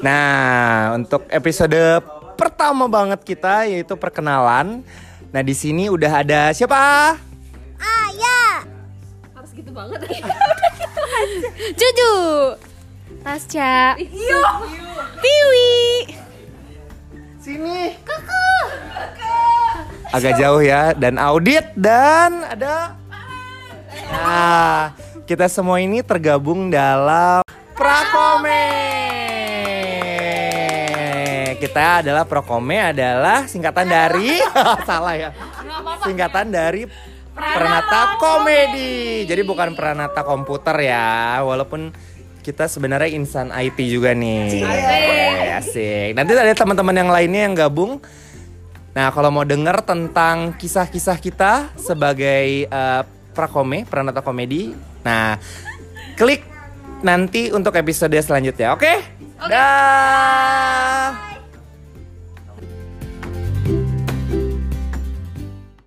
Nah, untuk episode pertama banget kita yaitu perkenalan. Nah, di sini udah ada siapa? Ayah. Harus gitu banget. Juju. Tasca. Piwi. Sini. Agak jauh ya dan audit dan ada Nah, kita semua ini tergabung dalam Prakome. Kita adalah Prokome adalah singkatan dari salah ya. Singkatan dari Pranata Komedi. Jadi bukan Pranata komputer ya, walaupun kita sebenarnya insan IT juga nih. Oke, Asik. Nanti ada teman-teman yang lainnya yang gabung. Nah, kalau mau denger tentang kisah-kisah kita sebagai eh, Prakome, Pranata Komedi, nah klik nanti untuk episode selanjutnya. Oke? Dah.